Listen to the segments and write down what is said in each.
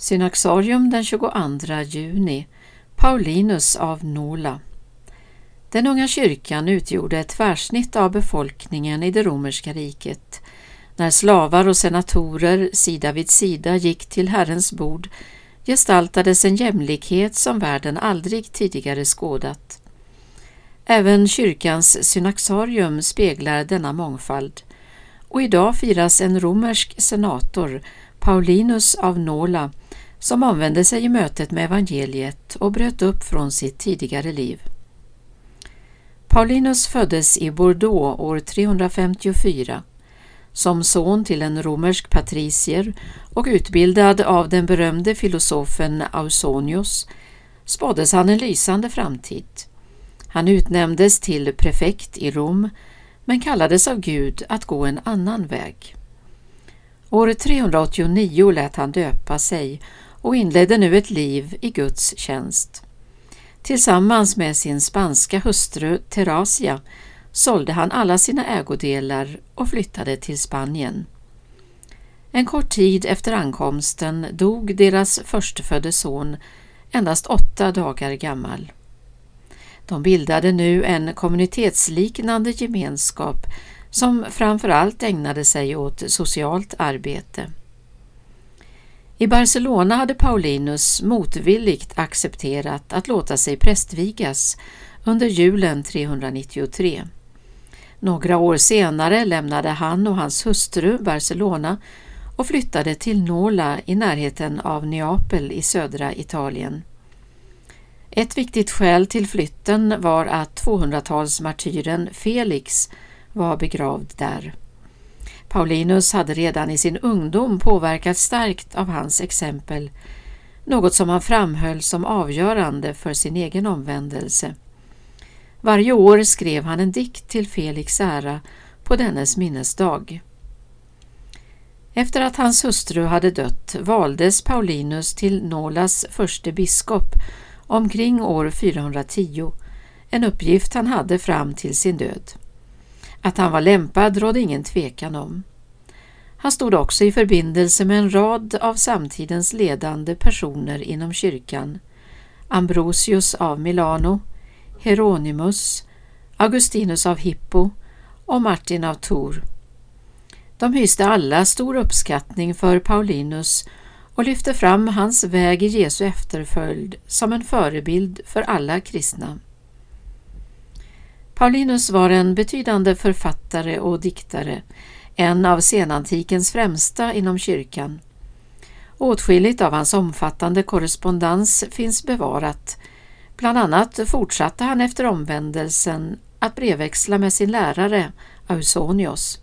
Synaxarium den 22 juni Paulinus av Nola Den unga kyrkan utgjorde ett tvärsnitt av befolkningen i det romerska riket. När slavar och senatorer sida vid sida gick till Herrens bord gestaltades en jämlikhet som världen aldrig tidigare skådat. Även kyrkans synaxarium speglar denna mångfald och idag firas en romersk senator, Paulinus av Nola, som omvände sig i mötet med evangeliet och bröt upp från sitt tidigare liv. Paulinus föddes i Bordeaux år 354 som son till en romersk patricier och utbildad av den berömde filosofen Ausonius spåddes han en lysande framtid. Han utnämndes till prefekt i Rom men kallades av Gud att gå en annan väg. År 389 lät han döpa sig och inledde nu ett liv i Guds tjänst. Tillsammans med sin spanska hustru Terasia sålde han alla sina ägodelar och flyttade till Spanien. En kort tid efter ankomsten dog deras förstfödde son, endast åtta dagar gammal. De bildade nu en kommunitetsliknande gemenskap som framför allt ägnade sig åt socialt arbete. I Barcelona hade Paulinus motvilligt accepterat att låta sig prästvigas under julen 393. Några år senare lämnade han och hans hustru Barcelona och flyttade till Nola i närheten av Neapel i södra Italien. Ett viktigt skäl till flytten var att 200-talsmartyren Felix var begravd där. Paulinus hade redan i sin ungdom påverkats starkt av hans exempel, något som han framhöll som avgörande för sin egen omvändelse. Varje år skrev han en dikt till Felix ära på dennes minnesdag. Efter att hans hustru hade dött valdes Paulinus till Nolas förste biskop omkring år 410, en uppgift han hade fram till sin död. Att han var lämpad rådde ingen tvekan om. Han stod också i förbindelse med en rad av samtidens ledande personer inom kyrkan. Ambrosius av Milano, Hieronymus, Augustinus av Hippo och Martin av Tours. De hyste alla stor uppskattning för Paulinus och lyfte fram hans väg i Jesu efterföljd som en förebild för alla kristna. Paulinus var en betydande författare och diktare, en av senantikens främsta inom kyrkan. Åtskilligt av hans omfattande korrespondens finns bevarat. Bland annat fortsatte han efter omvändelsen att brevväxla med sin lärare Ausonios.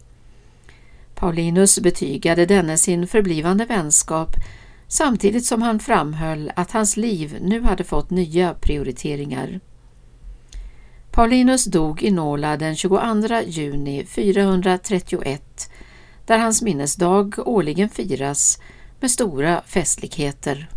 Paulinus betygade denne sin förblivande vänskap samtidigt som han framhöll att hans liv nu hade fått nya prioriteringar. Paulinus dog i Nola den 22 juni 431 där hans minnesdag årligen firas med stora festligheter.